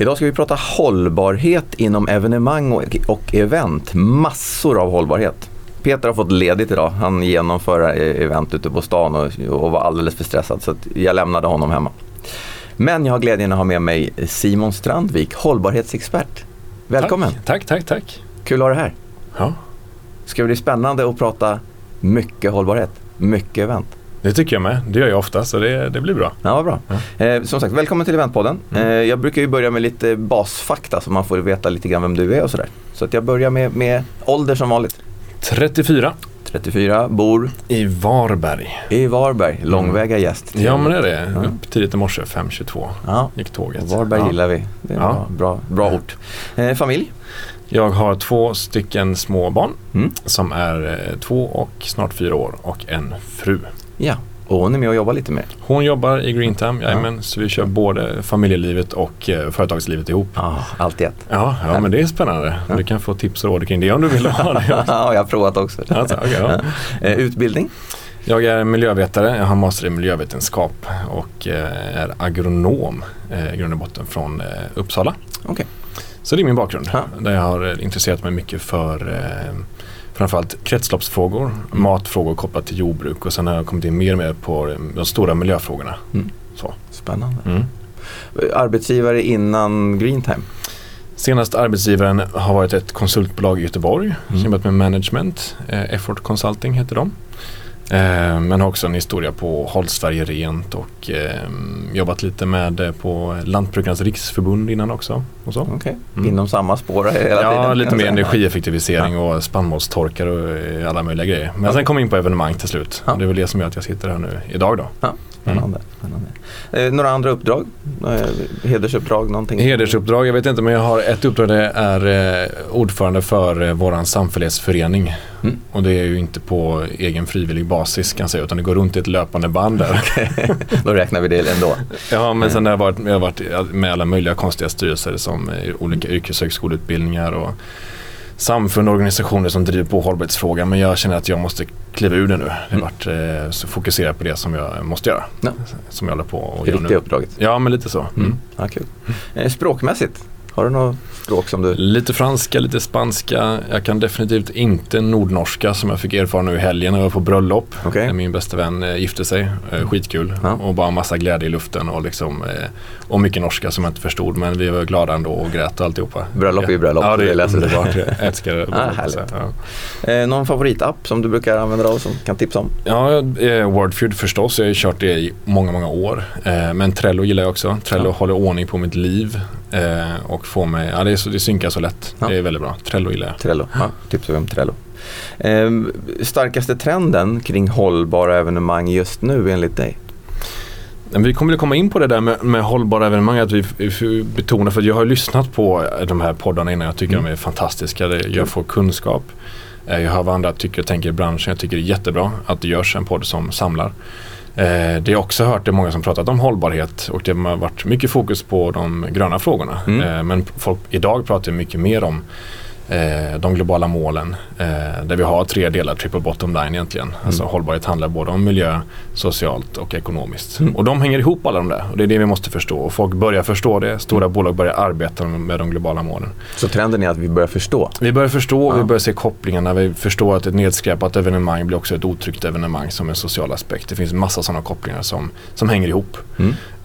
Idag ska vi prata hållbarhet inom evenemang och, och event. Massor av hållbarhet. Peter har fått ledigt idag. Han genomför eh, event ute på stan och, och var alldeles för stressad så att jag lämnade honom hemma. Men jag har glädjen att ha med mig Simon Strandvik, hållbarhetsexpert. Välkommen! Tack, tack, tack. tack. Kul att ha dig här. Ja, Ska det bli spännande att prata mycket hållbarhet, mycket event. Det tycker jag med. Det gör jag ofta, så det, det blir bra. Ja, vad bra. Eh, som sagt, välkommen till Eventpodden. Eh, jag brukar ju börja med lite basfakta så man får veta lite grann vem du är och sådär. Så att jag börjar med, med ålder som vanligt. 34 34, bor i Varberg. i Varberg, långväga gäst. Ja, men det är det. Ja. Upp tidigt i morse, 5.22 Ja, gick tåget. Varberg ja. gillar vi. Det är Ja. bra, bra, bra ort. Eh, familj? Jag har två stycken små barn Mm. som är eh, två och snart fyra år och en fru. Ja, och hon är med och jobbar lite mer. Hon jobbar i Greentime, jajamän, så vi kör både familjelivet och eh, företagslivet ihop. Ja, allt i ett. Ja, ja, men det är spännande. Du kan få tips och råd kring det om du vill ha det. Ja, jag har provat också. Alltså, okej, ja. Eh, utbildning? Jag är miljövetare, jag har master i miljövetenskap och eh, är agronom i grund och botten från Uppsala. Okej. Så det är min bakgrund. Ja. Där jag har intresserat mig mycket för eh, framförallt kretsloppsfrågor, matfrågor kopplat till jordbruk och sen har jag kommit in mer och mer på de stora miljöfrågorna. Mm. Så. Spännande. Mm. Arbetsgivare innan Greentime? Senast arbetsgivaren har varit ett konsultbolag i Göteborg. Mm. Jobbat med management. Eh, Effort Consulting heter de. Eh, men har också en historia på Håll Sverige Rent och eh, jobbat lite med eh, på Lantbrukarnas Riksförbund innan också. Och så. Okej, Mm. inom samma spår hela Ja, tiden? lite kan mer energieffektivisering och spannmålstorkar och eh, alla möjliga grejer. Men sen kom jag in på evenemang till slut. Ja. Det är väl det som gör att jag sitter här nu idag då. Ja, spännande. spännande. Eh, några andra uppdrag? Eh, hedersuppdrag, någonting? Hedersuppdrag, jag vet inte men jag har ett uppdrag det är eh, ordförande för eh, våran samfällighetsförening. Mm. Och det är ju inte på egen frivillig basis kan jag säga utan det går runt i ett löpande band där. Då räknar vi det ändå. ja men sen har jag varit, jag har varit med alla möjliga konstiga styrelser som olika yrkeshögskoleutbildningar och samfund och organisationer som driver på hållbarhetsfrågan men jag känner att jag måste kliva ur det nu. Jag har Mm. varit eh, så fokuserad på det som jag måste göra. Ja. Som jag håller på och Det gör nu. uppdraget. Ja men lite så. Mm. Ja, kul. Eh, språkmässigt, har du något språk som du... Lite franska, lite spanska. Jag kan definitivt inte nordnorska som jag fick erfara nu i helgen när jag var på bröllop. Okej. Där Min bästa vän eh, gifte sig. Eh, Skitkul. Ja. Och bara massa glädje i luften och, liksom, eh, och mycket norska som jag inte förstod. Men vi var glada ändå och grät och alltihopa. Bröllop är ju bröllop, Ja, det är underbart. Jag älskar det. Ah, härligt. Ja. Eh, någon favoritapp som du brukar använda av som kan tipsa om? Ja, eh, Wordfeud förstås. Jag har ju kört det i många, många år. Eh, men Trello gillar jag också. Trello Ja. håller ordning på mitt liv. Eh, och får mig, ja det, är så, det synkar så lätt. Ja. Det är väldigt bra. Trello gillar jag. Trello, ja, tipsar vi om Trello. Eh, starkaste trenden kring hållbara evenemang just nu enligt dig? Vi kommer väl komma in på det där med, med hållbara evenemang. Att vi, vi betonar, för jag har lyssnat på de här poddarna innan. Jag tycker Mm. de är fantastiska. Jag får kunskap. Eh, Jag hör vad andra tycker och tänker i branschen. Jag tycker det är jättebra att det görs en podd som samlar. Eh, Det jag också hört är många som pratat om hållbarhet och det har varit mycket fokus på de gröna frågorna. Mm. Eh, Men folk idag pratar mycket mer om de globala målen eh, där vi har tre delar, triple bottom line egentligen. Alltså hållbarhet handlar både om miljö, socialt och ekonomiskt. Mm. Och de hänger ihop alla de där och det är det vi måste förstå. Och folk börjar förstå det, stora Mm. bolag börjar arbeta med de globala målen. Så trenden är att vi börjar förstå. Vi börjar förstå, Ja. vi börjar se kopplingarna, vi förstår att ett nedskräpat evenemang blir också ett otryggt evenemang som en social aspekt. Det finns massa sådana kopplingar som, som hänger ihop.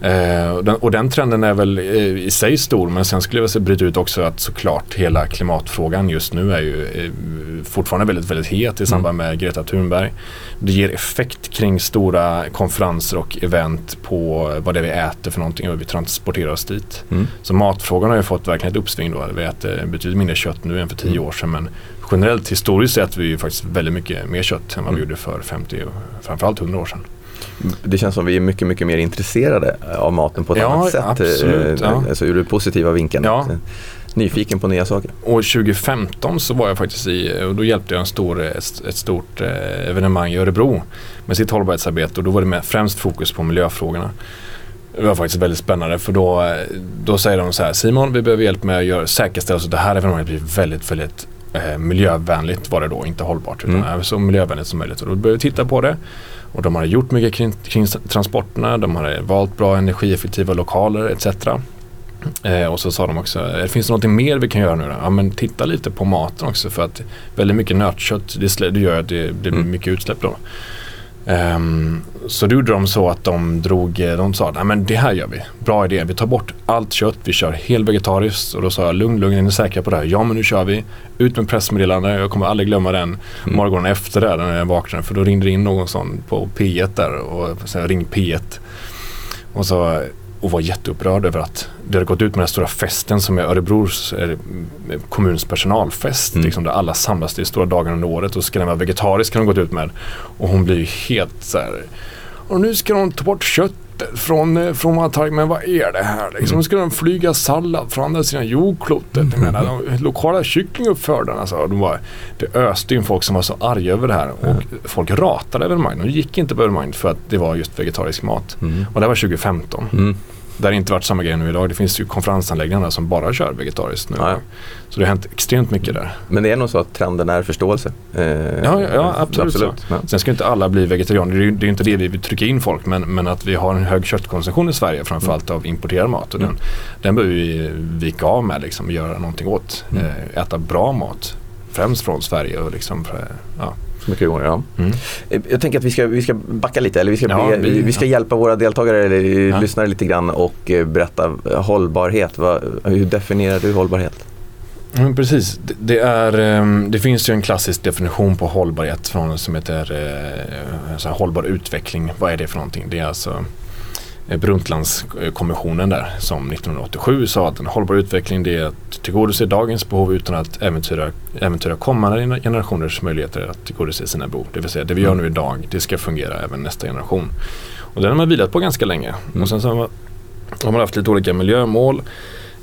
Mm. Eh, och, den, och den trenden är väl eh, i sig stor men sen skulle jag vilja bryta ut också att såklart hela klimatfrågan just nu är ju eh, fortfarande väldigt, väldigt het i samband med Greta Thunberg. Det ger effekt kring stora konferenser och event på vad det är vi äter för någonting och hur vi transporterar oss dit. Mm. Så matfrågan har ju fått verkligen ett uppsving då. Vi äter betydligt mindre kött nu än för tio år sedan men generellt historiskt sett äter vi ju faktiskt väldigt mycket mer kött än vad vi Mm. gjorde för 50 och framförallt 100 år sedan. Det känns som vi är mycket, mycket mer intresserade av maten på ett Ja, annat sätt. absolut, eh, ja. Alltså ur den positiva vinkeln. Ja. Nyfiken på nya saker. År 2015 så var jag faktiskt i, och då hjälpte jag en stor, ett, ett stort eh, evenemang i Örebro med sitt hållbarhetsarbete och då var det med främst fokus på miljöfrågorna. Det var faktiskt väldigt spännande för då, eh, då säger de så här Simon vi behöver hjälp med att göra, säkerställa så att det här evenemanget blir väldigt, väldigt eh, miljövänligt var det då, inte hållbart utan Mm. så miljövänligt som möjligt. Och då började vi titta på det och de hade gjort mycket kring, kring transporterna, de hade valt bra energieffektiva lokaler etc. Eh, och så sa de också, eh, finns det något mer vi kan göra nu då? Ja men titta lite på maten också för att väldigt mycket nötkött det, det gör att det, det blir Mm. mycket utsläpp då. Ehm, så då gjorde de så att de drog, eh, de sa nej men det här gör vi, bra idé, vi tar bort allt kött, vi kör helt vegetariskt. Och då sa jag lugn, lugn, är ni säkra på det här? Ja men nu kör vi, ut med pressmeddelande, jag kommer aldrig glömma den Mm. morgonen efter det när jag vaknade för då ringde det in någon sån på P1 där och så ring P1 och så och var jätteupprörd över att det hade gått ut med den stora festen som är Örebros eh, kommuns personalfest. Mm. Liksom, där alla samlas till stora dagar under året och ska den vara vegetarisk har de gått ut med. Och hon blir helt så här. Och nu ska de ta bort köttet från, eh, från Matarg. Men vad är det här liksom? Mm. Nu ska de flyga sallad från andra sidan jordklotet. Menar, de lokala kycklinguppfödarna. Alltså, de var, det öste in folk som var så arga över det här. Och folk ratade evenemanget. De gick inte på evenemanget för att det var just vegetarisk mat. Mm. Och det var 2015. Mm. Det har inte varit samma grej nu idag. Det finns ju konferensanläggningar som bara kör vegetariskt nu. Ja, ja. Så det har hänt extremt mycket där. Men det är nog så att trenden är förståelse. Eh, Ja, ja, absolut. så. Ja. Sen ska inte alla bli vegetarianer. Det är det är inte det vi vill trycka in folk. Men, men att vi har en hög köttkonsumtion i Sverige framförallt av importerad mat. Och Mm. den, den behöver vi vika av med liksom, och göra någonting åt. Mm. Eh, äta bra mat. Främst från Sverige och liksom, ja. Mycket gånger, ja. Mm. Eh, Jag tänker att vi ska, vi ska backa lite, eller vi ska, Ja, be, vi- vi, ska ja. hjälpa våra deltagare eller Ja. lyssnare lite grann och eh, berätta eh, hållbarhet. Vad, hur definierar du hållbarhet? Men precis. Det, det, är, ehm, det finns ju en klassisk definition på hållbarhet från, som heter eh, så här, hållbar utveckling. Vad är det för någonting? Det är alltså eh, Brundtlandskommissionen där som 1987 sa att en hållbar utveckling det är att tillgodose dagens behov utan att äventyra, äventyra kommande generationers möjligheter att tillgodose sina behov. Det vill säga det vi gör nu idag, det ska fungera även nästa generation. Och den har man vilat på ganska länge. Mm. Och sen så har man haft lite olika miljömål.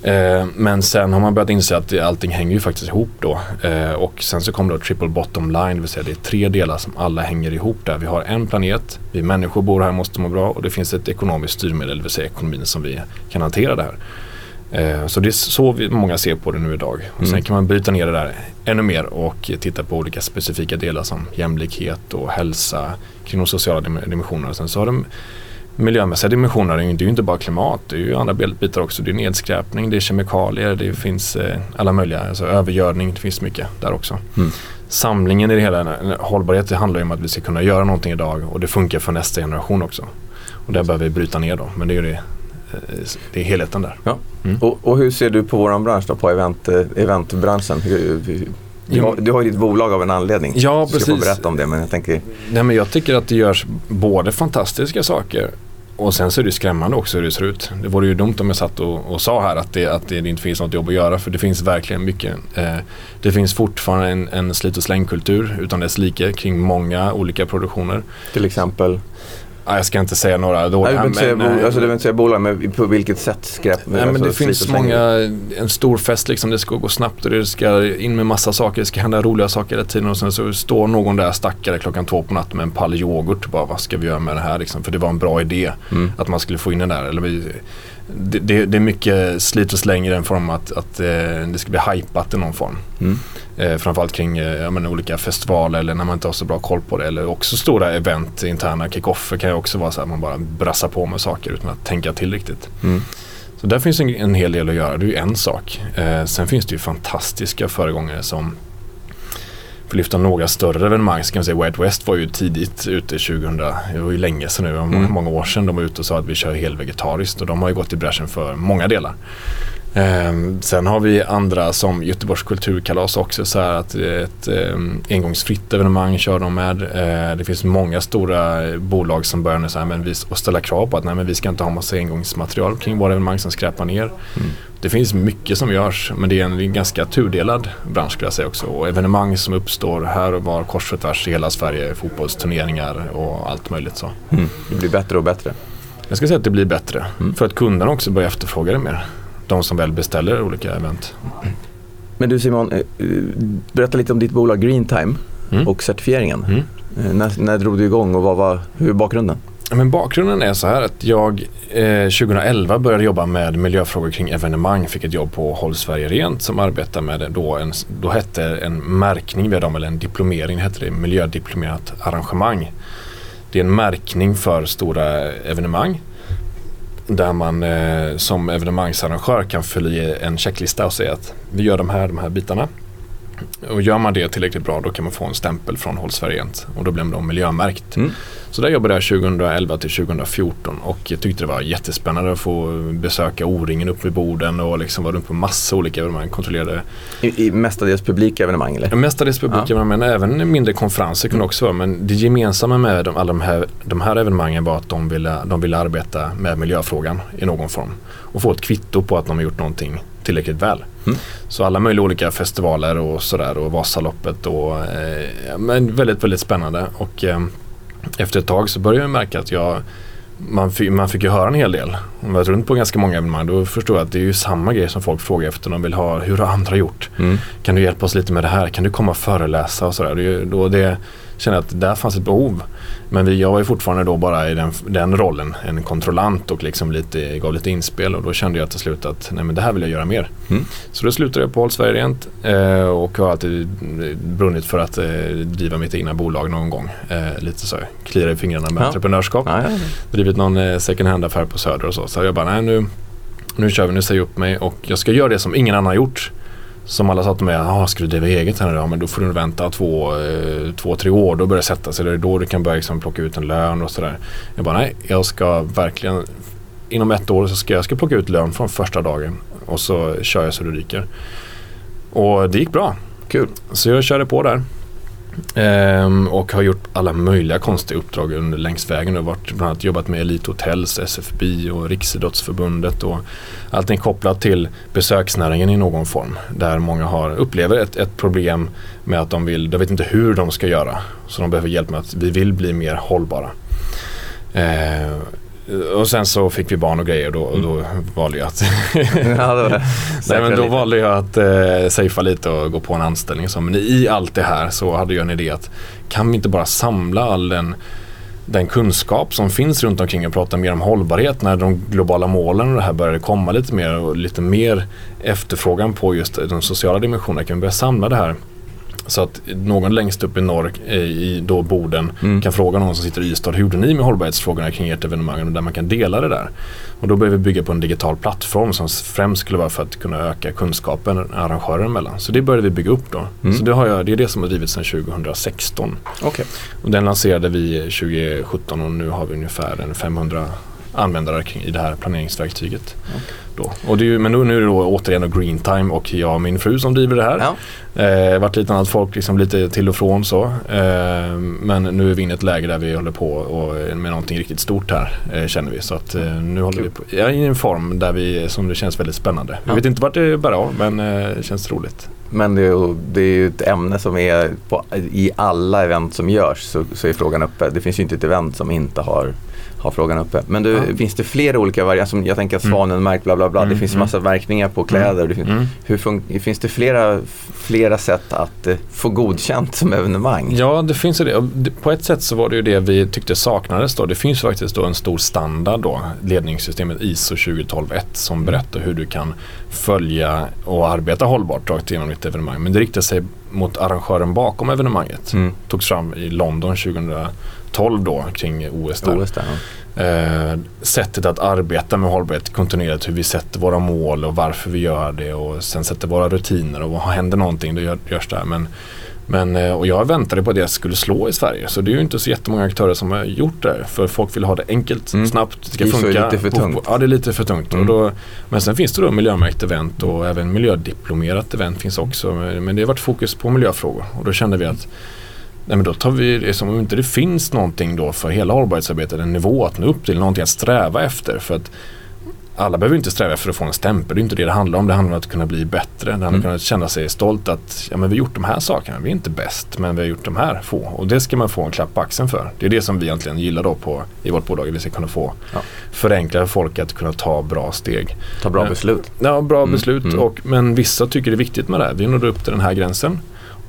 Eh, men sen har man börjat inse att allting hänger ju faktiskt ihop då. Eh, och sen så kom då triple bottom line, det vill säga det är tre delar som alla hänger ihop där. Vi har en planet, vi människor bor här måste må bra och det finns ett ekonomiskt styrmedel, det vill säga ekonomin som vi kan hantera det här. Eh, så det är så många ser på det nu idag. Och sen Mm. kan man bryta ner det där ännu mer och titta på olika specifika delar som jämlikhet och hälsa kring de sociala dim- dimensionerna. Sen så har de miljömässiga dimensioner, det är ju- inte bara klimat, det är ju andra bitar också. Det är nedskräpning, det är kemikalier, det finns eh, alla möjliga, alltså övergödning, det finns mycket där också. Mm. Samlingen i det hela, hållbarhet det handlar ju om att vi ska kunna göra någonting idag och det funkar för nästa generation också. Och där behöver vi bryta ner då, men det är det, eh, det är helheten där. Mm. Och, och hur ser du på våran bransch då, på event, eh, eventbranschen? Du, har, du har ju ditt bolag av en anledning. Ja, Du ska få precis. berätta om det, men jag tänker, Nej men jag tycker att det görs både fantastiska saker och sen så är det skrämmande också hur det ser ut. Det vore ju dumt om jag satt och, och sa här att det, att det inte finns något jobb att göra för det finns verkligen mycket. Eh, det finns fortfarande en, en slit och slängkultur utan dess like kring många olika produktioner. till exempel, jag ska inte säga några nej, dåliga inte säga, men, bo, eh, alltså, du behöver inte säga bolag, men på vilket sätt skräp? Nej, men alltså, det slit finns och många, en stor fest liksom, det ska gå snabbt och det ska in med massa saker, det ska hända roliga saker hela tiden och sen så står någon där stackare klockan två på natten med en pall yoghurt bara vad ska vi göra med det här liksom, för det var en bra idé Mm. att man skulle få in den där. Eller vi, det, det, det är mycket slit och släng i den form att, att eh, det ska bli hypat i någon form. Mm. Eh, framförallt kring eh, menar, olika festivaler eller när man inte har så bra koll på det. Eller också stora event, interna kickoffer kan ju också vara så att man bara brassar på med saker utan att tänka till riktigt. Mm. Så där finns en, en hel del att göra, det är ju en sak. Eh, sen finns det ju fantastiska föregångare som att lyfta några större evenemang så kan man säga White West var ju tidigt ute 2000, det var ju länge sedan nu, Mm. många år sedan de var ute och sa att vi kör helvegetariskt och de har ju gått i bräschen för många delar. Eh, sen har vi andra som Göteborgs kulturkalas också så att ett eh, engångsfritt evenemang kör de med. Eh, det finns många stora bolag som börjar nu så här, men vi, och ställa krav på att nej, men vi ska inte ha massa engångsmaterial kring våra evenemang som skräpar ner. Mm. Det finns mycket som görs men det är en ganska tudelad bransch skulle jag säga också. Och evenemang som uppstår här och var kors och tvärs i hela Sverige, fotbollsturneringar och allt möjligt så. Mm. Det blir bättre och bättre. Jag ska säga att det blir bättre mm. för att kunderna också börjar efterfråga det mer de som väl beställer olika event. Men du Simon, eh, berätta lite om ditt bolag Greentime mm. och certifieringen. Mm. Eh, när, när drog du igång och vad var, hur är bakgrunden? Men bakgrunden är så här att jag eh, 2011 började jobba med miljöfrågor kring evenemang. Fick ett jobb på Håll Sverige Rent som arbetar med då en, då hette en märkning via dem eller en diplomering, hette det miljödiplomerat arrangemang. Det är en märkning för stora evenemang där man eh, som evenemangsarrangör kan fylla i en checklista och säga att vi gör de här, de här bitarna. Och gör man det tillräckligt bra då kan man få en stämpel från Håll Sverige och då blir man miljömärkt. Mm. Så där jobbade jag 2011 till 2014 och jag tyckte det var jättespännande att få besöka O-ringen uppe vid borden och liksom vara runt på massa olika evenemang. Kontrollerade. I, i mestadels publika evenemang eller? Ja, mestadels publika ja. evenemang men även mindre konferenser kunde också vara. Men det gemensamma med de, alla de här, de här evenemangen var att de ville, de ville arbeta med miljöfrågan i någon form. Och få ett kvitto på att de har gjort någonting tillräckligt väl. Mm. Så alla möjliga olika festivaler och sådär och Vasaloppet och eh, men väldigt, väldigt spännande. Och eh, efter ett tag så började jag märka att jag man fick, man fick ju höra en hel del. Om jag var runt på ganska många evenemang då förstår jag att det är ju samma grej som folk frågar efter. De vill ha, hur har andra gjort? Mm. Kan du hjälpa oss lite med det här? Kan du komma och föreläsa och sådär? Det, då det kände att där fanns ett behov. Men vi, jag var ju fortfarande då bara i den, den rollen, en kontrollant och liksom lite, gav lite inspel och då kände jag till slut att nej men det här vill jag göra mer. Mm. Så då slutade jag på Håll Sverige Rent eh, och har alltid brunnit för att eh, driva mitt egna bolag någon gång. Eh, lite så, kliar i fingrarna med ja. entreprenörskap. Ja, ja. Drivit någon eh, second hand-affär på Söder och så. Så jag bara, nej nu, nu kör vi, nu säger jag upp mig och jag ska göra det som ingen annan har gjort. Som alla sa till mig, ah, ska du driva eget här nu? men då får du vänta två, eh, två, tre år. Då börjar det sätta sig. Det är då du kan börja liksom plocka ut en lön och sådär. Jag bara, nej, jag ska verkligen inom ett år så ska jag ska plocka ut lön från första dagen. Och så kör jag så det ryker. Och det gick bra. Kul. Så jag körde på där. Ehm, och har gjort alla möjliga konstiga uppdrag under längs vägen. Och varit, bland annat jobbat med Elite Hotels, SFB och Riksidrottsförbundet och allting kopplat till besöksnäringen i någon form. Där många har, upplever ett, ett problem med att de vill, de vet inte hur de ska göra. Så de behöver hjälp med att vi vill bli mer hållbara. Ehm, och sen så fick vi barn och grejer och då, och då valde jag att ja, det Nej, men då valde jag att eh, safea lite och gå på en anställning. Så, men i allt det här så hade jag en idé att kan vi inte bara samla all den, den kunskap som finns runt omkring och prata mer om hållbarhet när de globala målen och det här började komma lite mer och lite mer efterfrågan på just de sociala dimensionerna. Kan vi börja samla det här så att någon längst upp i norr i då Boden mm. kan fråga någon som sitter i Ystad, hur gjorde ni med hållbarhetsfrågorna kring ert evenemang? Där man kan dela det där. Och då behöver vi bygga på en digital plattform som främst skulle vara för att kunna öka kunskapen arrangörer emellan. Så det började vi bygga upp då. Mm. Så det, har jag, det är det som har drivits sedan 2016. Okay. Och den lanserade vi 2017 och nu har vi ungefär 500 användare i det här planeringsverktyget. Okay. Då. Och är, men nu, nu är det då återigen Green Time och jag och min fru som driver det här. Ja. Eh, varit lite annat folk liksom lite till och från så. Eh, men nu är vi inne i ett läge där vi håller på och, med någonting riktigt stort här eh, känner vi. Så att eh, nu håller vi på ja, i en form där vi, som det känns väldigt spännande. Ja. Vi vet inte vart det bär av men eh, det känns roligt. Men det är, det är ju ett ämne som är på, i alla event som görs så, så är frågan uppe. Det finns ju inte ett event som inte har ha frågan uppe. Men du, ja. finns det flera olika varianter? jag tänker att mm. svanenmärkt, bla bla bla. Mm, det finns mm. massa märkningar på kläder. Det finns, mm. hur finns det flera, flera sätt att uh, få godkänt som evenemang? Ja, det finns det. På ett sätt så var det ju det vi tyckte saknades då. Det finns faktiskt då en stor standard då, ledningssystemet ISO 20121 som mm. berättar hur du kan följa och arbeta hållbart rakt igenom ditt evenemang. Men det riktar sig mot arrangören bakom evenemanget. Mm. Togs fram i London 2000 12 då kring OS. Där. OS där ja. eh, sättet att arbeta med hållbarhet kontinuerligt, hur vi sätter våra mål och varför vi gör det och sen sätter våra rutiner och vad händer någonting, då gör, görs det här. Men, Men, eh, och jag väntade på att det skulle slå i Sverige. Så det är ju inte så jättemånga aktörer som har gjort det. För folk vill ha det enkelt, Mm. snabbt, det ska ISO är funka. lite för tungt. Ja, det är lite för tungt. Mm. Och då, men sen finns det då miljömärkt event och även miljödiplomerat event finns också. Men det har varit fokus på miljöfrågor. Och då kände vi att Nej men då tar vi det som om inte det finns någonting då för hela hållbarhetsarbetet, en nivå att nå upp till, någonting att sträva efter. För att alla behöver inte sträva efter att få en stämpel, det är inte det det handlar om. Det handlar om att kunna bli bättre. Det handlar om Mm. att kunna känna sig stolt att ja, men vi har gjort de här sakerna. Vi är inte bäst men vi har gjort de här få. Och det ska man få en klapp på axeln för. Det är det som vi egentligen gillar då på, i vårt bolag. Vi ska kunna få Ja. förenkla för folk att kunna ta bra steg. Ta bra Ja. beslut. Ja, bra Mm, beslut. mm. Och, men vissa tycker det är viktigt med det här. Vi nådde upp till den här gränsen.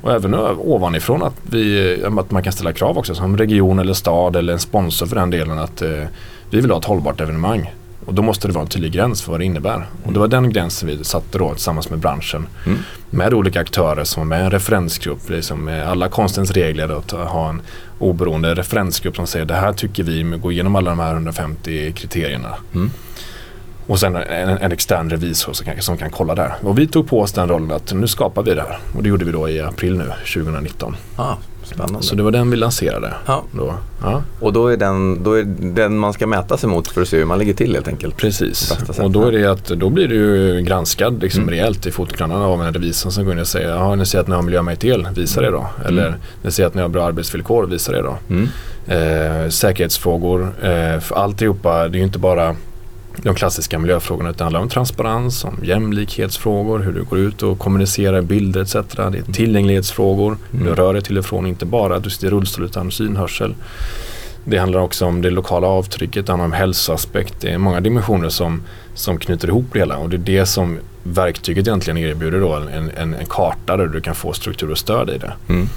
Och även ovanifrån att, vi, att man kan ställa krav också som region eller stad eller en sponsor för den delen att eh, vi vill ha ett hållbart evenemang. Och då måste det vara en tydlig gräns för vad det innebär. Och det var den gränsen vi satte då tillsammans med branschen. Mm. Med olika aktörer som var med en referensgrupp. Liksom med alla konstens regler att ha en oberoende referensgrupp som säger det här tycker vi går igenom alla de här 150 kriterierna. Mm. Och sen en, en extern revisor som kan, som kan kolla där. Och vi tog på oss den rollen att nu skapar vi det här. Och det gjorde vi då i april nu, 2019. Ah, spännande. Så det var den vi lanserade. Ja. Då. Ja, Och då är, den, då är den man ska mäta sig mot för att se hur man ligger till helt enkelt. precis. Och då, är det att, då blir ju granskad liksom Mm. rejält i fotografierna av en revisor som går in och säger ja ni ser att ni har miljömärkt el, visa det då. Eller Mm. ni ser att ni har bra arbetsvillkor, visa det då. Mm. Eh, säkerhetsfrågor, eh, för alltihopa, det är ju inte bara de klassiska miljöfrågorna utan det handlar om transparens, om jämlikhetsfrågor, hur du går ut och kommunicerar bilder etc. Det är tillgänglighetsfrågor, hur du Mm. rör dig till och från, inte bara att du sitter i rullstol utan synhörsel. Det handlar också om det lokala avtrycket, det handlar om hälsoaspekt. Det är många dimensioner som, som knyter ihop det hela och det är det som verktyget egentligen erbjuder då, en, en, en karta där du kan få struktur och stöd i det. Mm.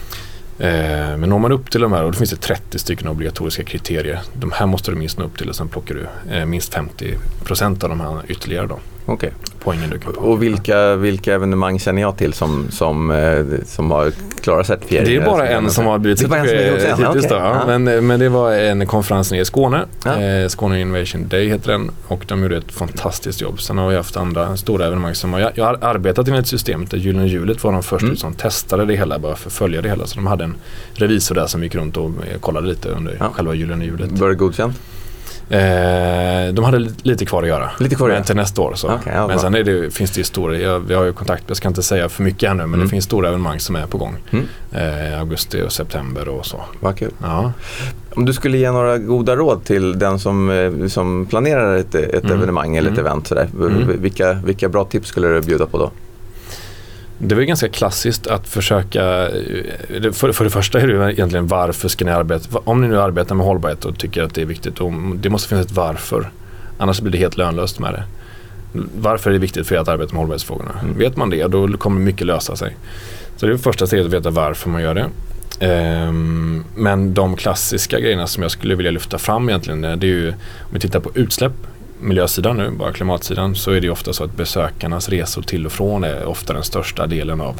Eh, men når man upp till de här, och då finns det 30 stycken obligatoriska kriterier. De här måste du minst nå upp till och sen plockar du eh, minst 50 procent av de här ytterligare då. Okej. Poängen du kan ta. Och vilka, vilka evenemang känner jag till som, som, eh, som har klarat certifiering? Det är bara en som har blivit certifierad hittills okej. Ja. Men, men det var en konferens nere i Skåne. Ja. Eh, Skåne Innovation Day heter den. Och de gjorde ett fantastiskt jobb. Sen har vi haft andra stora evenemang som har, jag, jag har arbetat enligt systemet där Gyllene Hjulet var de första Mm. som testade det hela bara för att följa det hela. Så de hade en revisor där som gick runt och eh, kollade lite under Ja. själva Gyllene Hjulet. Var det godkänt? Eh, de hade li- lite kvar att göra. Lite kvar Men till nästa år. Så. Okej, ja, men sen det, finns det ju stora, jag, vi har ju kontakt, jag ska inte säga för mycket ännu men Mm. det finns stora evenemang som är på gång. Mm. Eh, augusti och september och så. Vad kul. Ja. Om du skulle ge några goda råd till den som, eh, som planerar ett, ett Mm. evenemang eller ett Mm. event. Sådär. Mm. Vilka, vilka bra tips skulle du bjuda på då? Det var ju ganska klassiskt att försöka, eh, för, för det första är det ju egentligen varför ska ni arbeta, om ni nu arbetar med hållbarhet och tycker att det är viktigt, och det måste finnas ett varför. Annars blir det helt lönlöst med det. Varför är det viktigt för er att arbeta med hållbarhetsfrågorna? Mm. Vet man det, då kommer mycket lösa sig. Så det är första steget att veta varför man gör det. Ehm, men de klassiska grejerna som jag skulle vilja lyfta fram egentligen, eh, det är ju om vi tittar på utsläpp, miljösidan nu, bara klimatsidan, så är det ofta så att besökarnas resor till och från är ofta den största delen av,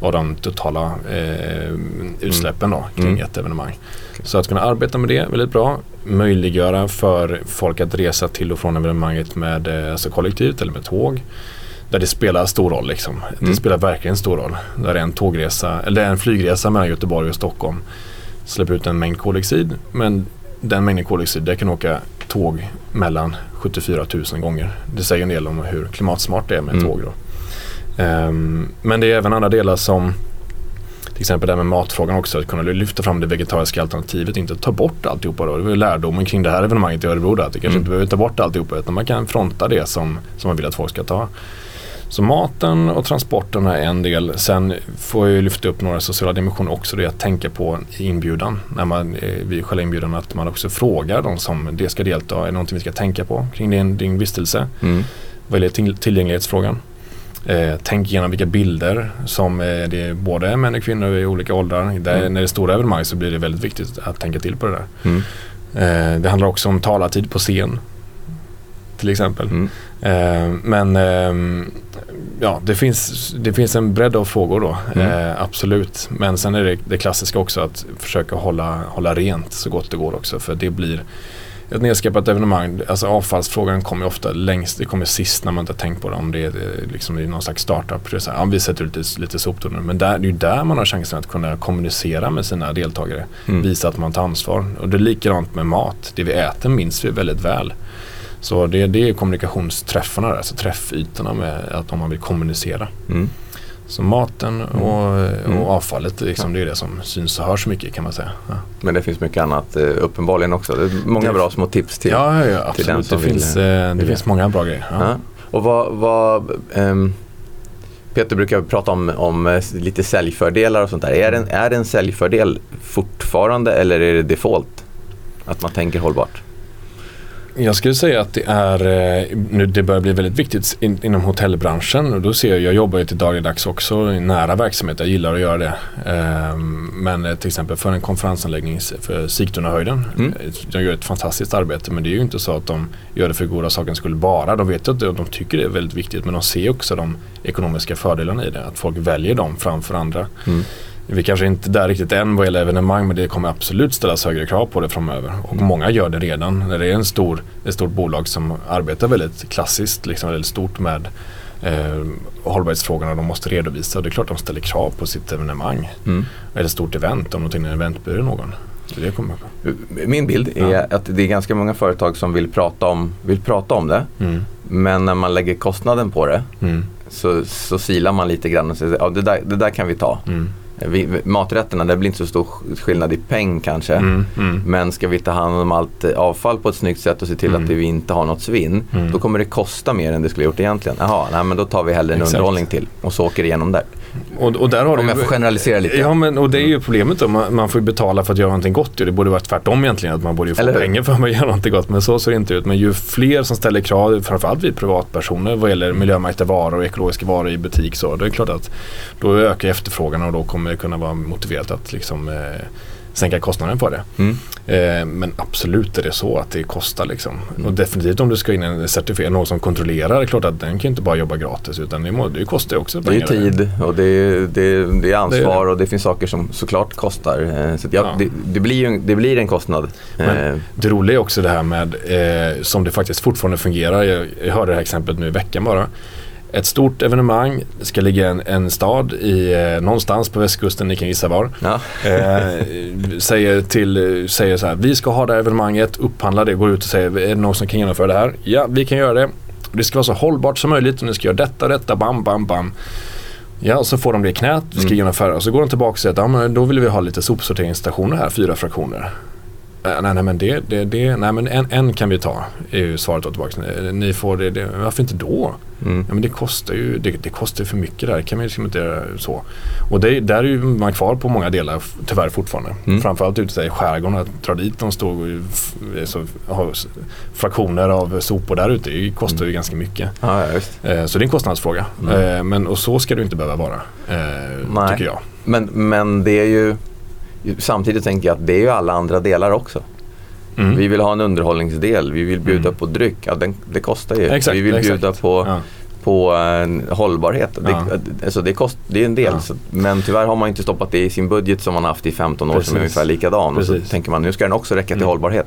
av de totala eh, utsläppen då, kring Mm. ett evenemang. Så att kunna arbeta med det är väldigt bra. Möjliggöra för folk att resa till och från evenemanget med eh, alltså kollektivt eller med tåg. Där det spelar stor roll liksom. Det Mm. spelar verkligen stor roll. Där är en tågresa, eller en flygresa mellan Göteborg och Stockholm släpper ut en mängd koldioxid. Men den mängden koldioxid, det kan åka tåg mellan 74 000 gånger. Det säger en del om hur klimatsmart det är med Mm. tåg. Ehm, men det är även andra delar som till exempel det här med matfrågan också, att kunna lyfta fram det vegetariska alternativet, inte ta bort alltihopa då. Det var lärdomen kring det här evenemanget i Örebro där, att det kanske Mm. inte behöver ta bort alltihopa utan man kan fronta det som, som man vill att folk ska ta. Så maten och transporterna är en del. Sen får jag ju lyfta upp några sociala dimensioner också. Det är att tänka på i inbjudan. När man, eh, vid själva inbjudan att man också frågar de som det ska delta. Är det någonting vi ska tänka på kring din, din vistelse? Mm. Vad gäller till, tillgänglighetsfrågan. Eh, tänk igenom vilka bilder som eh, det är både män och kvinnor i olika åldrar. Där, Mm. När det är stora evenemang så blir det väldigt viktigt att tänka till på det där. Mm. Eh, det handlar också om talartid på scen. Till exempel. Mm. Eh, men ehm, ja, det finns, det finns en bredd av frågor då. Mm. Eh, absolut. Men sen är det det klassiska också att försöka hålla, hålla rent så gott det går också. För det blir ett nedskräpat evenemang, alltså avfallsfrågan kommer ofta längst, det kommer sist när man inte har tänkt på det. Om det är liksom i någon slags startup. Det är så här, ja, vi sätter ut lite, lite soptunnor. Men där, det är ju där man har chansen att kunna kommunicera med sina deltagare. Mm. Visa att man tar ansvar. Och det är likadant med mat. Det vi äter minns vi väldigt väl. Så det, det är kommunikationsträffarna, där, alltså träffytorna med att om man vill kommunicera. Mm. Så maten och, Mm. och avfallet, liksom, det är det som syns och hörs mycket kan man säga. Ja, Men det finns mycket annat eh, uppenbarligen också. Det är många Det- bra små tips till. ja, ja, till den absolut. som Det, vill, finns, eh, det vill finns många bra grejer. Ja. Ja. Och vad, vad ehm, Peter brukar prata om, om eh, lite säljfördelar och sånt där. Är det, en, är det en säljfördel fortfarande eller är det default? Att man tänker hållbart? Jag skulle säga att det är, eh, nu det börjar bli väldigt viktigt in, inom hotellbranschen och då ser jag, jag jobbar ju till dagligdags också i nära verksamhet, jag gillar att göra det. Ehm, men eh, till exempel för en konferensanläggning för Sigtunahöjden, Mm. eh, de gör ett fantastiskt arbete men det är ju inte så att de gör det för goda sakens skull bara. De vet att de tycker det är väldigt viktigt men de ser också de ekonomiska fördelarna i det, att folk väljer dem framför andra. Mm. Vi kanske inte är där riktigt än vad gäller evenemang men det kommer absolut ställas högre krav på det framöver. Och många gör det redan. När det är en stor, ett stort bolag som arbetar väldigt klassiskt, liksom väldigt stort med eh, hållbarhetsfrågorna de måste redovisa. Det är klart de ställer krav på sitt evenemang. Mm. Eller stort event om de tar in en eventbyrå någon. Så det kommer Min bild är Ja. att det är ganska många företag som vill prata om, vill prata om det. mm. Men när man lägger kostnaden på det Mm. så, så silar man lite grann och säger ja, det, där, det där kan vi ta. Mm. Maträtterna, det blir inte så stor skillnad i peng kanske. Mm. Mm. Men ska vi ta hand om allt eh, avfall på ett snyggt sätt och se till Mm. att vi inte har något svinn. Mm. Då kommer det kosta mer än det skulle gjort egentligen. Jaha, nej, men då tar vi hellre en Exakt. underhållning till och så åker det igenom där. Och, och där har Om jag får generalisera lite. Ja, men och det är ju problemet då. Man, man får ju betala för att göra någonting gott. Det borde vara tvärtom egentligen. Att man borde ju få Eller pengar för att göra någonting gott. Men så ser det inte ut. Men ju fler som ställer krav, framförallt vi privatpersoner vad gäller miljömärkta varor och ekologiska varor i butik. Så det är klart att då ökar efterfrågan och då kommer det kunna vara motiverat att liksom, eh, sänka kostnaden på det. Mm. Eh, men absolut är det så att det kostar liksom. Mm. Och definitivt om du ska in en certifierad, någon som kontrollerar, det är klart att den kan inte bara jobba gratis utan det, må, det kostar också Det är pengar. tid och det är, det är, det är ansvar det. och det finns saker som såklart kostar. Eh, Så ja, Ja. det, blir en- det blir en kostnad. Men- Eh, Det roliga är också det här med eh, som det faktiskt fortfarande fungerar. Jag, jag hörde det här exemplet nu i veckan bara. Ett stort evenemang, det ska ligga en, en stad i, eh, någonstans på västkusten, ni kan gissa var. Ja. Eh, säger, till, säger så här, vi ska ha det här evenemanget, upphandla det, går ut och säger, är det någon som kan genomföra det här? Ja, vi kan göra det. Det ska vara så hållbart som möjligt och ni ska göra detta, detta, bam, bam, bam. Ja, och så får de det i knät, vi ska Mm. genomföra och så går de tillbaka och säger att ja, men då vill vi ha lite sopsorteringsstationer här, fyra fraktioner. Eh, nej, nej, men det, det, det, nej, men en, en kan vi ta, är ju svaret då tillbaka. Eh, Ni får det, det, varför inte då? Mm. Ja, men det kostar ju det, det kostar för mycket där. kan man ju liksom inte göra så. Och det, där är ju man kvar på många delar tyvärr fortfarande. Mm. Framförallt ute i skärgården. Att dra dit de stor f- så, har s- fraktioner av sopor där ute det kostar ju ganska mycket. Ja. Eh, så det är en kostnadsfråga. Mm. Eh, men, och så ska det inte behöva vara. Eh, Nej. tycker jag. Men, men det är ju Samtidigt tänker jag att det är ju alla andra delar också. Mm. Vi vill ha en underhållningsdel, vi vill bjuda Mm. på dryck. Ja, den, det kostar ju. Exakt, vi vill exakt. bjuda på, Ja. På eh, hållbarhet. Det, Ja. alltså det, kost, det är en del. Ja. Så, men tyvärr har man inte stoppat det i sin budget som man haft i 15 år som är Precis. ungefär likadan. Och så Precis. tänker man nu ska den också räcka till Mm. hållbarhet.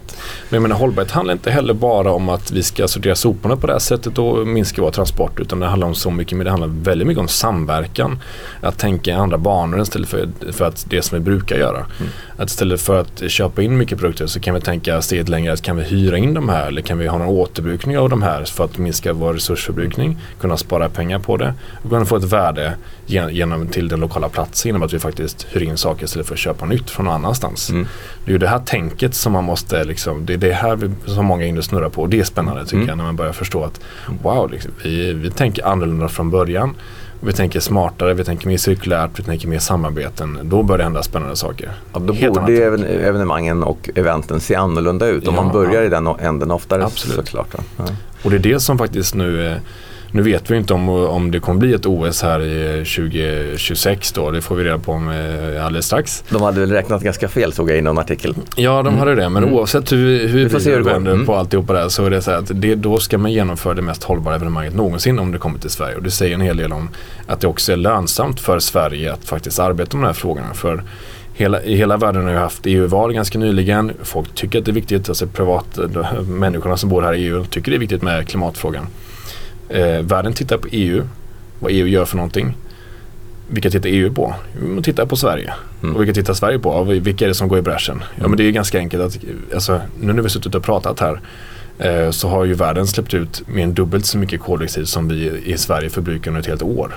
Men jag menar, hållbarhet handlar inte heller bara om att vi ska sortera soporna på det här sättet och minska vår transport. Utan det handlar om så mycket, men det handlar väldigt mycket om samverkan. Att tänka i andra banor istället för, för att det som vi brukar göra. Mm. Att istället för att köpa in mycket produkter så kan vi tänka steget längre. Att kan vi hyra in de här eller kan vi ha någon återbrukning av de här för att minska vår resursförbrukning. Kunna spara pengar på det och kunna få ett värde gen- genom till den lokala platsen genom att vi faktiskt hyr in saker istället för att köpa nytt från någon annanstans. Mm. Det är ju det här tänket som man måste liksom, det är det här vi, som många inne snurrar på och det är spännande tycker Mm. jag när man börjar förstå att wow, liksom, vi, vi tänker annorlunda från början. Vi tänker smartare, vi tänker mer cirkulärt, vi tänker mer samarbeten. Då börjar det hända spännande saker. Ja, då Helt borde ju evenemangen och eventen se annorlunda ut. Om Ja, man börjar ja. i den änden oftare Absolut. såklart. Ja. Och det är det som faktiskt nu nu vet vi inte om, om det kommer bli ett OS här i 2026 då. Det får vi reda på om eh, alldeles strax. De hade väl räknat ganska fel såg jag i någon artikel. Ja, de Mm. hade det. Men Mm. oavsett hur, hur Vi går. vänder Mm. på alltihopa där så är det så här att det, då ska man genomföra det mest hållbara evenemanget någonsin om det kommer till Sverige. Och det säger en hel del om att det också är lönsamt för Sverige att faktiskt arbeta med de här frågorna. För hela, i hela världen har ju haft EU-val ganska nyligen. Folk tycker att det är viktigt, alltså privat, människorna som bor här i EU tycker det är viktigt med klimatfrågan. Eh, världen tittar på EU, vad EU gör för någonting. Vilka tittar EU på? Man tittar på Sverige. Mm. Och vilka tittar Sverige på? Vilka är det som går i bräschen? Mm. Ja men det är ganska enkelt att, alltså, nu när vi suttit och pratat här eh, så har ju världen släppt ut mer än dubbelt så mycket koldioxid som vi i Sverige förbrukar under ett helt år.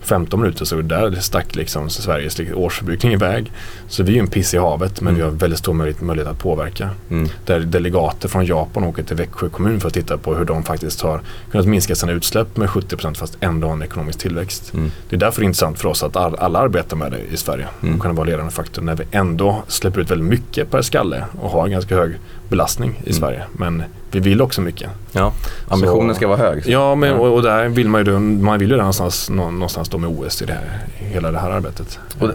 15 minuter så där stack liksom Sveriges årsförbrukning iväg. Så vi är ju en piss i havet men mm. vi har väldigt stor möjlighet, möjlighet att påverka. Mm. Där delegater från Japan åker till Växjö kommun för att titta på hur de faktiskt har kunnat minska sina utsläpp med 70% fast ändå ha en ekonomisk tillväxt. Mm. Det är därför det är intressant för oss att all, alla arbetar med det i Sverige mm. och kan vara ledande faktor när vi ändå släpper ut väldigt mycket per skalle och har en ganska hög belastning i mm. Sverige. Men vi vill också mycket. Ja, ambitionen så, ska vara hög. Så. Ja, men, och, och, där vill man ju, man vill ju någonstans, någonstans stå med OS i det här, hela det här arbetet. Och,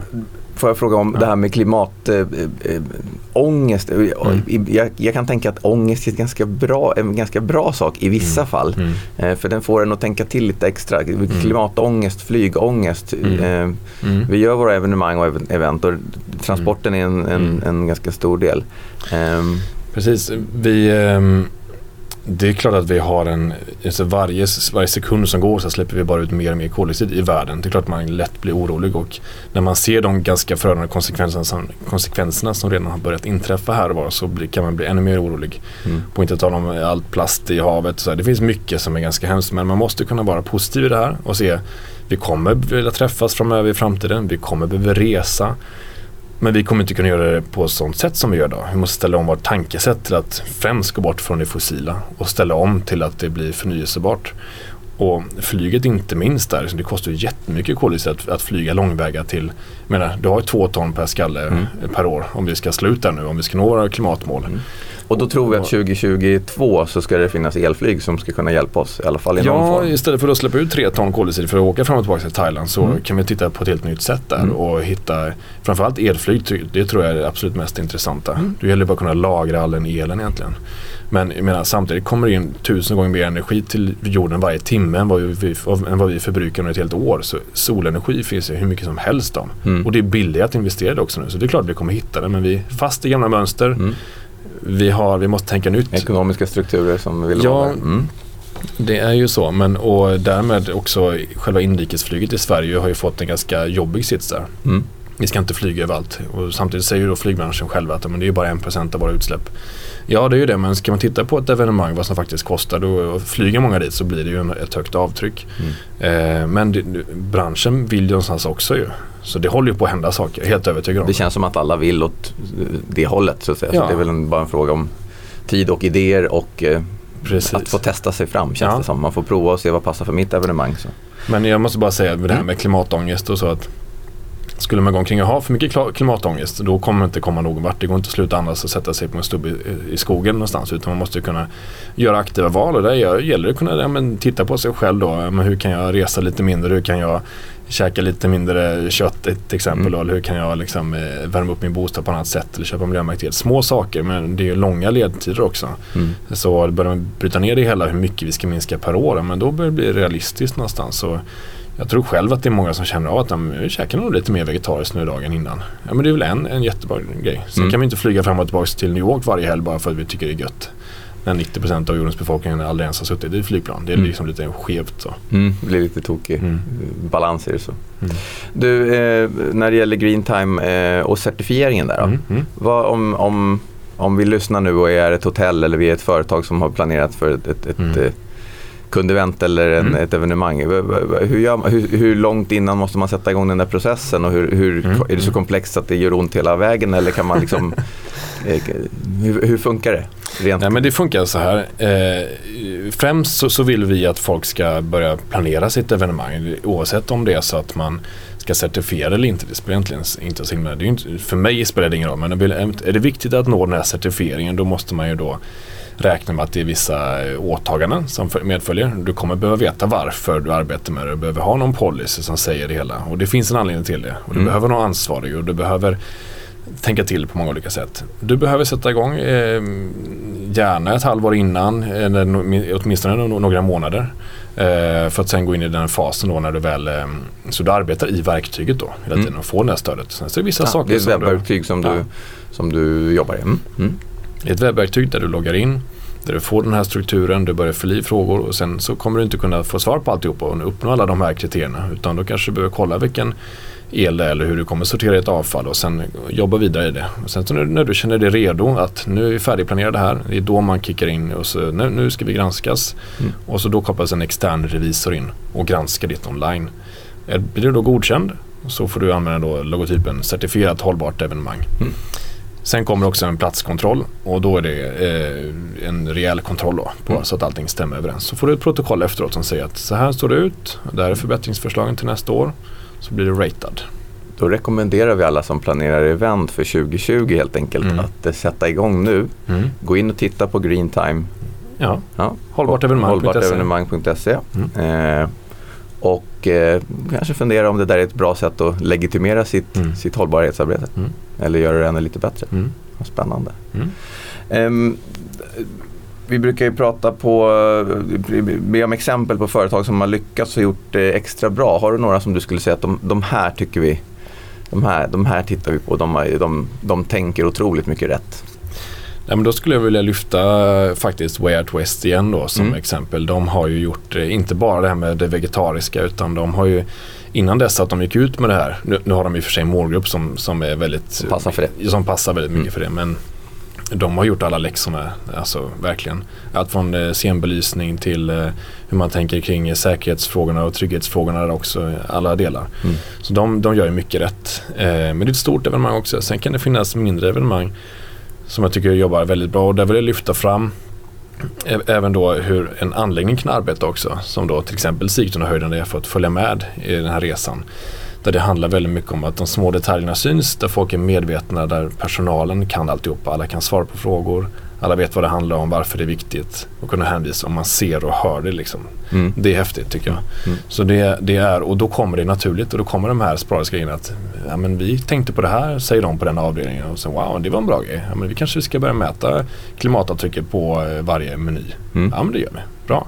får jag fråga om ja. det här med klimatångest. Äh, äh, mm. jag, jag, kan tänka att ångest är ganska bra, en ganska bra sak i vissa mm. fall. Mm. För den får en att tänka till lite extra. Mm. Klimatångest, flygångest. Mm. Mm. Vi gör våra evenemang och event och transporten är en, en, en ganska stor del. Precis. Vi, ehm, det är klart att vi har en, alltså varje, varje sekund som går så släpper vi bara ut mer och mer koldioxid i världen. Det är klart att man lätt blir orolig och när man ser de ganska förödande konsekvenserna som, konsekvenserna som redan har börjat inträffa här och var så blir, kan man bli ännu mer orolig. Mm. På inte tala om allt plast i havet. Så här. Det finns mycket som är ganska hemskt men man måste kunna vara positiv i det här och se vi kommer vilja träffas framöver i framtiden. Vi kommer behöva resa. Men vi kommer inte kunna göra det på ett sånt sätt som vi gör idag. Vi måste ställa om vårt tankesätt till att främst gå bort från det fossila och ställa om till att det blir förnyelsebart. Och flyget inte minst där, det kostar ju jättemycket koldioxid att, att flyga långväga till, jag menar du har ju två ton per skalle mm. per år om vi ska sluta nu, om vi ska nå våra klimatmål. Mm. Och då tror vi att 2022 så ska det finnas elflyg som ska kunna hjälpa oss i alla fall i ja, någon form. Ja, istället för att släppa ut tre ton koldioxid för att åka fram och tillbaka till Thailand så mm. kan vi titta på ett helt nytt sätt där mm. och hitta framförallt elflyg, det tror jag är det absolut mest intressanta. Mm. Det gäller bara att kunna lagra all den elen egentligen. Men jag menar, samtidigt kommer det in tusen gånger mer energi till jorden varje timme än vad vi, än vad vi förbrukar under ett helt år. Så solenergi finns ju hur mycket som helst om. Mm. Och det är billigt att investera det också nu. Så det är klart att vi kommer hitta det. Men vi är fast i gamla mönster. Mm vi, har, vi måste tänka nytt. Ekonomiska strukturer som vill ja, vara där. Mm. Det är ju så, men och därmed också själva inrikesflyget i Sverige har ju fått en ganska jobbig sits där. Mm. Vi ska inte flyga överallt och samtidigt säger ju då flygbranschen själva att men det är bara en procent av våra utsläpp. Ja det är ju det men ska man titta på ett evenemang vad som faktiskt kostar då flyger många dit så blir det ju ett högt avtryck. Mm. Eh, men det, branschen vill ju någonstans också ju. Så det håller ju på att hända saker, helt övertygad om. Det känns som att alla vill åt det hållet så att säga. Ja. Så det är väl en, bara en fråga om tid och idéer och eh, att få testa sig fram känns ja. det som. Man får prova och se vad passar för mitt evenemang. Så. Men jag måste bara säga det här mm. med klimatångest och så att skulle man gå omkring och ha för mycket klimatångest då kommer det inte komma någon vart. Det går inte att sluta andas och sätta sig på en stubbe i, skogen någonstans utan man måste kunna göra aktiva val och där gäller det att kunna ja, men, titta på sig själv då. Men hur kan jag resa lite mindre? Hur kan jag käka lite mindre kött till exempel. Mm. Eller hur kan jag liksom, eh, värma upp min bostad på annat sätt eller köpa miljömärkt Små saker men det är ju långa ledtider också. Mm. Så börjar man bryta ner det hela hur mycket vi ska minska per år men då börjar det bli realistiskt någonstans. Så jag tror själv att det är många som känner av att de käkar nog lite mer vegetariskt nu dagen innan. Ja men det är väl en, en jättebra grej. Sen mm. kan vi inte flyga fram och tillbaka till New York varje helg bara för att vi tycker det är gött när 90% av jordens befolkning aldrig ens har suttit i flygplan. Det är mm. liksom lite skevt. Så. Mm, det blir lite tokig mm. balans i det. Så. Mm. Du, eh, när det gäller Green Time eh, och certifieringen där då. Mm, mm. Vad, om, om, om vi lyssnar nu och är ett hotell eller vi är ett företag som har planerat för ett, ett, ett. Eh, kundevent eller en, mm. ett evenemang. Hur, gör, hur, hur, långt innan måste man sätta igång den där processen och hur, hur mm. är det så komplext att det gör ont hela vägen eller kan man liksom, eh, hur, hur, funkar det? Rent? Nej, men det funkar så här. Eh, främst så, så, vill vi att folk ska börja planera sitt evenemang oavsett om det är så att man ska certifiera eller inte. Det spelar egentligen inte så himla, det är inte, för mig spelar det ingen roll men är det viktigt att nå den här certifieringen då måste man ju då räkna med att det är vissa åtaganden som medföljer. Du kommer behöva veta varför du arbetar med det. Du behöver ha någon policy som säger det hela. Och det finns en anledning till det. Och du mm. behöver någon ansvarig och du behöver tänka till på många olika sätt. Du behöver sätta igång eh, gärna ett halvår innan, eller åtminstone några månader. Eh, för att sen gå in i den fasen då när du väl, eh, så du arbetar i verktyget då hela tiden mm. och får det här stödet. Sen så är det vissa ja, saker Det är ett webbverktyg som, ja. du, som du jobbar i. Mm. Mm. Ett webbverktyg där du loggar in, där du får den här strukturen, du börjar fylla i frågor och sen så kommer du inte kunna få svar på alltihopa och uppnå alla de här kriterierna. Utan då kanske du behöver kolla vilken el det är eller hur du kommer sortera ett avfall och sen jobba vidare i det. Och sen så när, när du känner dig redo att nu är vi färdigplanerade här, det är då man kickar in och så nu, nu ska vi granskas. Mm. Och så då kopplas en extern revisor in och granskar ditt online. Blir du då godkänd så får du använda då logotypen certifierat hållbart evenemang. Mm. Sen kommer också en platskontroll och då är det eh, en rejäl kontroll då på mm. så att allting stämmer överens. Så får du ett protokoll efteråt som säger att så här står det ut, det här är förbättringsförslagen till nästa år. Så blir du ratad. Då rekommenderar vi alla som planerar event för 2020 helt enkelt mm. att eh, sätta igång nu. Mm. Gå in och titta på Greentime. Ja, ja. hållbartevenemang.se. Mm. Eh, och eh, kanske fundera om det där är ett bra sätt att legitimera sitt, mm. sitt hållbarhetsarbete. Mm. Eller göra det ännu lite bättre. Mm. Spännande. Um, vi brukar ju prata på, be om exempel på företag som har lyckats och gjort det extra bra. Har du några som du skulle säga att de, de här tycker vi, de här, de här tittar vi på, de, de, de tänker otroligt mycket rätt? Ja, men då skulle jag vilja lyfta faktiskt Way Out West igen då som mm. exempel. De har ju gjort eh, inte bara det här med det vegetariska utan de har ju innan dess att de gick ut med det här. Nu, nu har de i och för sig en målgrupp som, som är väldigt som passar för det. Som passar väldigt mycket mm. för det. Men de har gjort alla läxorna, alltså verkligen. Allt från eh, scenbelysning till eh, hur man tänker kring säkerhetsfrågorna och trygghetsfrågorna där också, alla delar. Mm. Så de, de gör ju mycket rätt. Eh, men det är ett stort evenemang också. Sen kan det finnas mindre evenemang som jag tycker jobbar väldigt bra och där vill jag lyfta fram även då hur en anläggning kan arbeta också. Som då till exempel Sigtunahöjden där jag fått följa med i den här resan. Där det handlar väldigt mycket om att de små detaljerna syns, där folk är medvetna, där personalen kan alltihopa. Alla kan svara på frågor, alla vet vad det handlar om, varför det är viktigt och kunna hänvisa om man ser och hör det. Liksom. Mm. Det är häftigt tycker jag. Mm. Så det, det, är, och då kommer det naturligt och då kommer de här sporadiska grejerna att ja, men vi tänkte på det här, säger de på den avdelningen och så wow det var en bra grej. Ja, men vi kanske ska börja mäta klimatavtrycket på eh, varje meny. Mm. Ja men det gör vi, bra.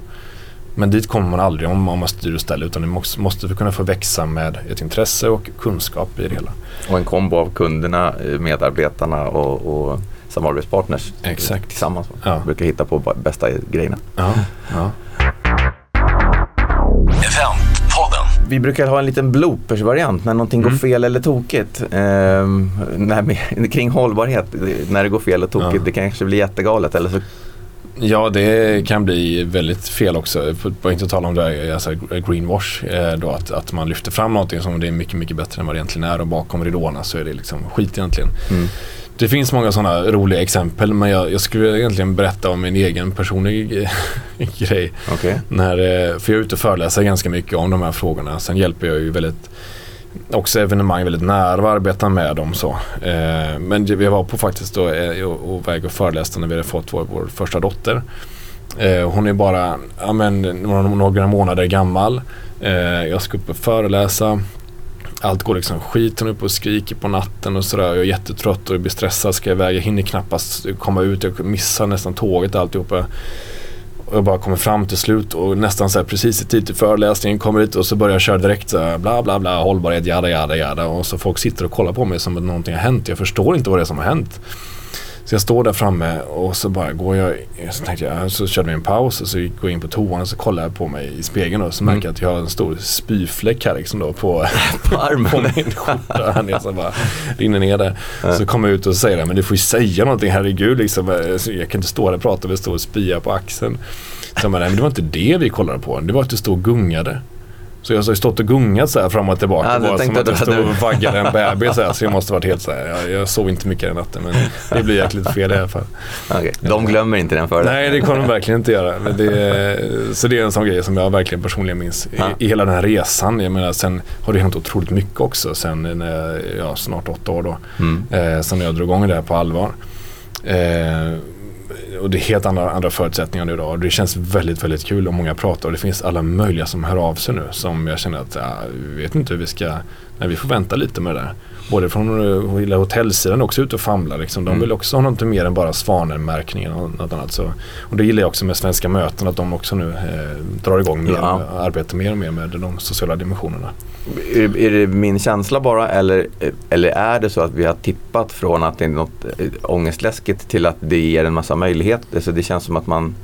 Men dit kommer man aldrig om, man styr och ställer utan det måste, måste kunna få växa med ett intresse och kunskap i det hela. Och en kombo av kunderna, eh, medarbetarna och, och samarbetspartners Exakt. tillsammans. Ja. Brukar hitta på bästa grejerna. Ja. Ja. Vi brukar ha en liten bloopers-variant när någonting mm. går fel eller tokigt. Eh, när, kring hållbarhet, när det går fel eller tokigt. Ja. Det kanske blir jättegalet eller så Ja, det kan bli väldigt fel också. För inte tala om det här, alltså greenwash. Eh, då, att, att man lyfter fram någonting som det är mycket, mycket bättre än vad det egentligen är och bakom ridåerna så är det liksom skit egentligen. Mm. Det finns många sådana roliga exempel men jag, jag, skulle egentligen berätta om min egen personlig grej. Okay. När, eh, för jag är ute och föreläser ganska mycket om de här frågorna. Sen hjälper jag ju väldigt också evenemang väldigt nära och arbetar med dem så. Eh, men vi var på faktiskt då eh, och väg och föreläste när vi hade fått vår, vår första dotter. Hon är bara ja, men, några, några månader gammal. Jag ska upp och föreläsa. Allt går liksom skit. Hon är uppe och skriker på natten och sådär. Jag är jättetrött och blir stressad. Ska iväg. Jag hinner knappast komma ut. Jag missar nästan tåget och alltihopa. Och jag bara kommer fram till slut och nästan så här precis i tid till föreläsningen kommer ut och så börjar jag köra direkt så här bla bla bla hållbarhet jada jada jada och så folk sitter och kollar på mig som att någonting har hänt. Jag förstår inte vad det är som har hänt. Så jag står där framme och så bara går jag, så tänkte jag, så körde vi en paus och så går jag in på toan och så kollar jag på mig i spegeln och så mm. märker jag att jag har en stor spyfläck här liksom då på, på armen. på min skjorta. Här nere, så bara rinner ner där. Mm. Så kommer jag ut och säger men du får ju säga någonting, herregud liksom. Jag kan inte stå här och prata med stor spya på axeln. Så jag bara, nej men det var inte det vi kollade på, det var att du stod och gungade. Så jag har stått och gungat så här fram och tillbaka. Ja, bara som att jag stod och vaggade en bebis. Så, här, så jag måste varit helt så här. Jag, jag sov inte mycket den natten men det blir jäkligt fel i alla fall. Okay. De glömmer inte den för Nej, det kommer de verkligen inte göra. Det, så det är en sån grej som jag verkligen personligen minns i, i hela den här resan. Jag menar, sen har det hänt otroligt mycket också. Sen när jag, snart åtta år då. Mm. Eh, sen jag drog igång det här på allvar. Eh, och det är helt andra, andra förutsättningar nu då Och det känns väldigt, väldigt kul och många pratar och det finns alla möjliga som hör av sig nu som jag känner att, ja, jag vet inte hur vi ska, nej, vi får vänta lite med det där. Både från hela hotellsidan också ute och famlar. Liksom. De Mm. vill också ha något mer än bara svanenmärkningen och något annat. Så. Och det gillar jag också med Svenska möten att de också nu eh, drar igång mer Ja. arbetar mer och mer med de sociala dimensionerna. Är, är det min känsla bara eller, eller är det så att vi har tippat från att det är något eh, ångestläskigt till att det ger en massa möjligheter? Så det känns som att man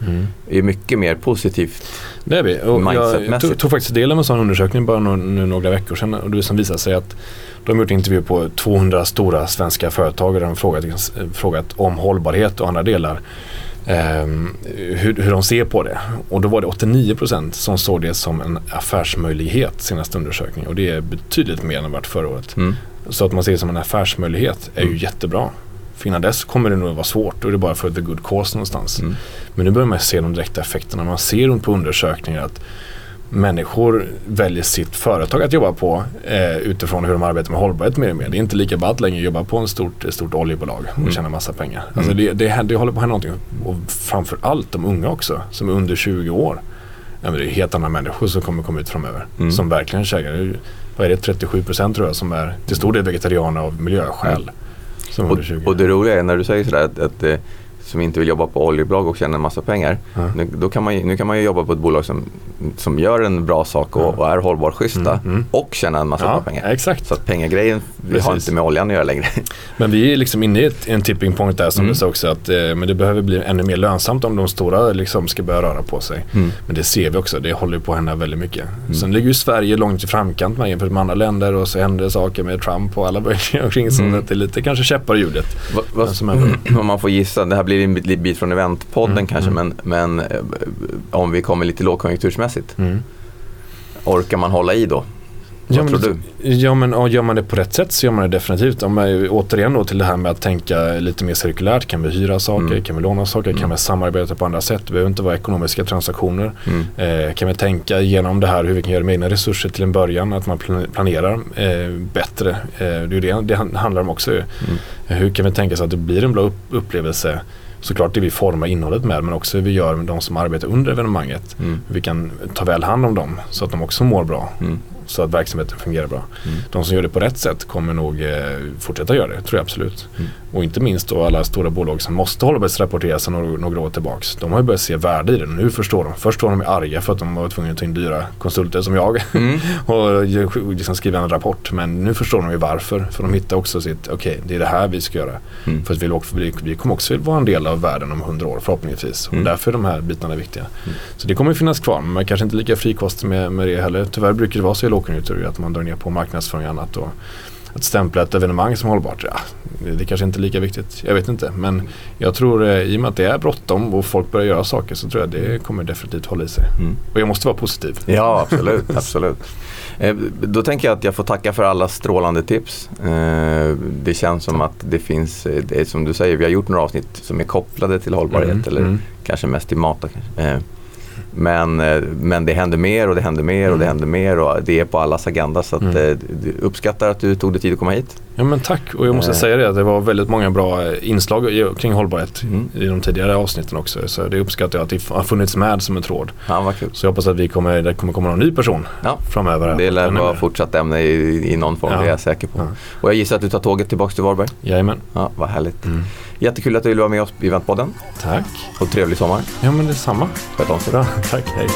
är mycket mer positivt. Det är vi. Och jag tog, tog faktiskt del av en sån undersökning bara no, nu några veckor sedan. Och det som visar sig att de har gjort intervjuer på 200 stora svenska företag där de frågat, frågat om hållbarhet och andra delar. ehm, hur, hur de ser på det. Och då var det 89% som såg det som en affärsmöjlighet senaste undersökning. Och det är betydligt mer än det varit förra året. Mm. Så att man ser det som en affärsmöjlighet är ju Mm. jättebra. För innan dess kommer det nog vara svårt och det är bara för the good cause någonstans. Mm. Men nu börjar man se de direkta effekterna. Man ser på undersökningar att människor väljer sitt företag att jobba på eh, utifrån hur de arbetar med hållbarhet mer och mer. Det är inte lika ballt längre att jobba på en stort, ett stort oljebolag och Mm. tjäna massa pengar. Alltså det, det, det håller på att hända någonting. Och framför allt de unga också, som är under 20 år. Ja, det är helt andra människor som kommer komma ut framöver. Mm. Som verkligen käkar. Vad är det, 37 procent tror jag som är till stor del vegetarianer av miljöskäl. Är Och, under 20. och det roliga är när du säger sådär att, att eh, som inte vill jobba på oljebolag och tjäna en massa pengar. Ja. Nu, då kan man, nu kan man ju jobba på ett bolag som, som gör en bra sak och, Ja. och är hållbar schyssta Mm, mm. och tjäna en massa bra ja, pengar. exakt. Så att pengagrejen vi har inte med oljan att göra längre. Men vi är liksom inne i ett, en tipping point där som Mm. du sa också att eh, men det behöver bli ännu mer lönsamt om de stora liksom ska börja röra på sig. Mm. Men det ser vi också, det håller på att hända väldigt mycket. Sen ligger ju Sverige långt i framkant med jämfört med andra länder och så händer det saker med Trump och alla möjliga omkring så Mm. att det är lite kanske käppar i hjulet. Va, va, om man får gissa, det här blir en bit, bit från eventpodden Mm, kanske, mm. men, men eh, om vi kommer lite lågkonjunktursmässigt, Mm. orkar man hålla i då? Vad Ja, men, tror du? Ja men och gör man det på rätt sätt så gör man det definitivt. Om man, återigen då till det här med att tänka lite mer cirkulärt. Kan vi hyra saker? Mm. Kan vi låna saker? Mm. Kan vi samarbeta på andra sätt? Det behöver inte vara ekonomiska transaktioner. Mm. Eh, kan vi tänka igenom det här hur vi kan göra med egna resurser till en början, att man plan- planerar eh, bättre. Eh, det är ju det det han- handlar om också. ju. Mm. Eh, hur kan vi tänka så att det blir en bra upp- upplevelse? Såklart det vi formar innehållet med men också hur vi gör med de som arbetar under evenemanget. Mm. Vi kan ta väl hand om dem så att de också mår bra. Mm. Så att verksamheten fungerar bra. Mm. De som gör det på rätt sätt kommer nog eh, fortsätta göra det, tror jag absolut. Mm. Och inte minst då alla stora bolag som måste hållbarhetsrapportera sedan några, några år tillbaks. De har ju börjat se värde i det. Nu förstår de. Först var de arga för att de var tvungna att ta in dyra konsulter som jag Mm. och liksom skriva en rapport. Men nu förstår de ju varför. För de hittar också sitt, okej det är det här vi ska göra. Mm. För att vi, vi, vi kommer också vara en del av världen om hundra år förhoppningsvis. Mm. Och därför är de här bitarna viktiga. Mm. Så det kommer finnas kvar. Men kanske inte lika frikostig med, med det heller. Tyvärr brukar det vara så i lågkonjunktur att man drar ner på marknadsföring och annat. Och att stämpla ett evenemang som hållbart, ja, det, kanske inte är lika viktigt. Jag vet inte. Men jag tror eh, i och med att det är bråttom och folk börjar göra saker så tror jag det kommer definitivt hålla i sig. Mm. Och jag måste vara positiv. Ja, absolut. absolut. Eh, Då tänker jag att jag får tacka för alla strålande tips. Eh, Det känns som att det finns, det som du säger, vi har gjort några avsnitt som är kopplade till hållbarhet Mm, eller mm. kanske mest till mat. kanske. Men, eh, men det händer mer och det händer mer och det Mm. händer mer och det är på allas agenda. Så att, Mm. eh, uppskattar att du tog dig tid att komma hit. Ja men tack och jag måste Eh. säga det att det var väldigt många bra eh, inslag kring hållbarhet Mm. i de tidigare avsnitten också. Så det uppskattar jag att det har funnits med som en tråd. Ja, vad kul. Så jag hoppas att vi kommer, det kommer komma någon ny person Ja. framöver. Det lär vara fortsatt ämne i, i någon form, Ja. det är jag säker på. Ja. Och jag gissar att du tar tåget tillbaka till Varberg. Jajamän. Ja, vad härligt. Mm. Jättekul att du ville vara med oss i Eventpodden Tack. och trevlig sommar. Ja men detsamma. Sköt om sig. Bra. Tack. Hej.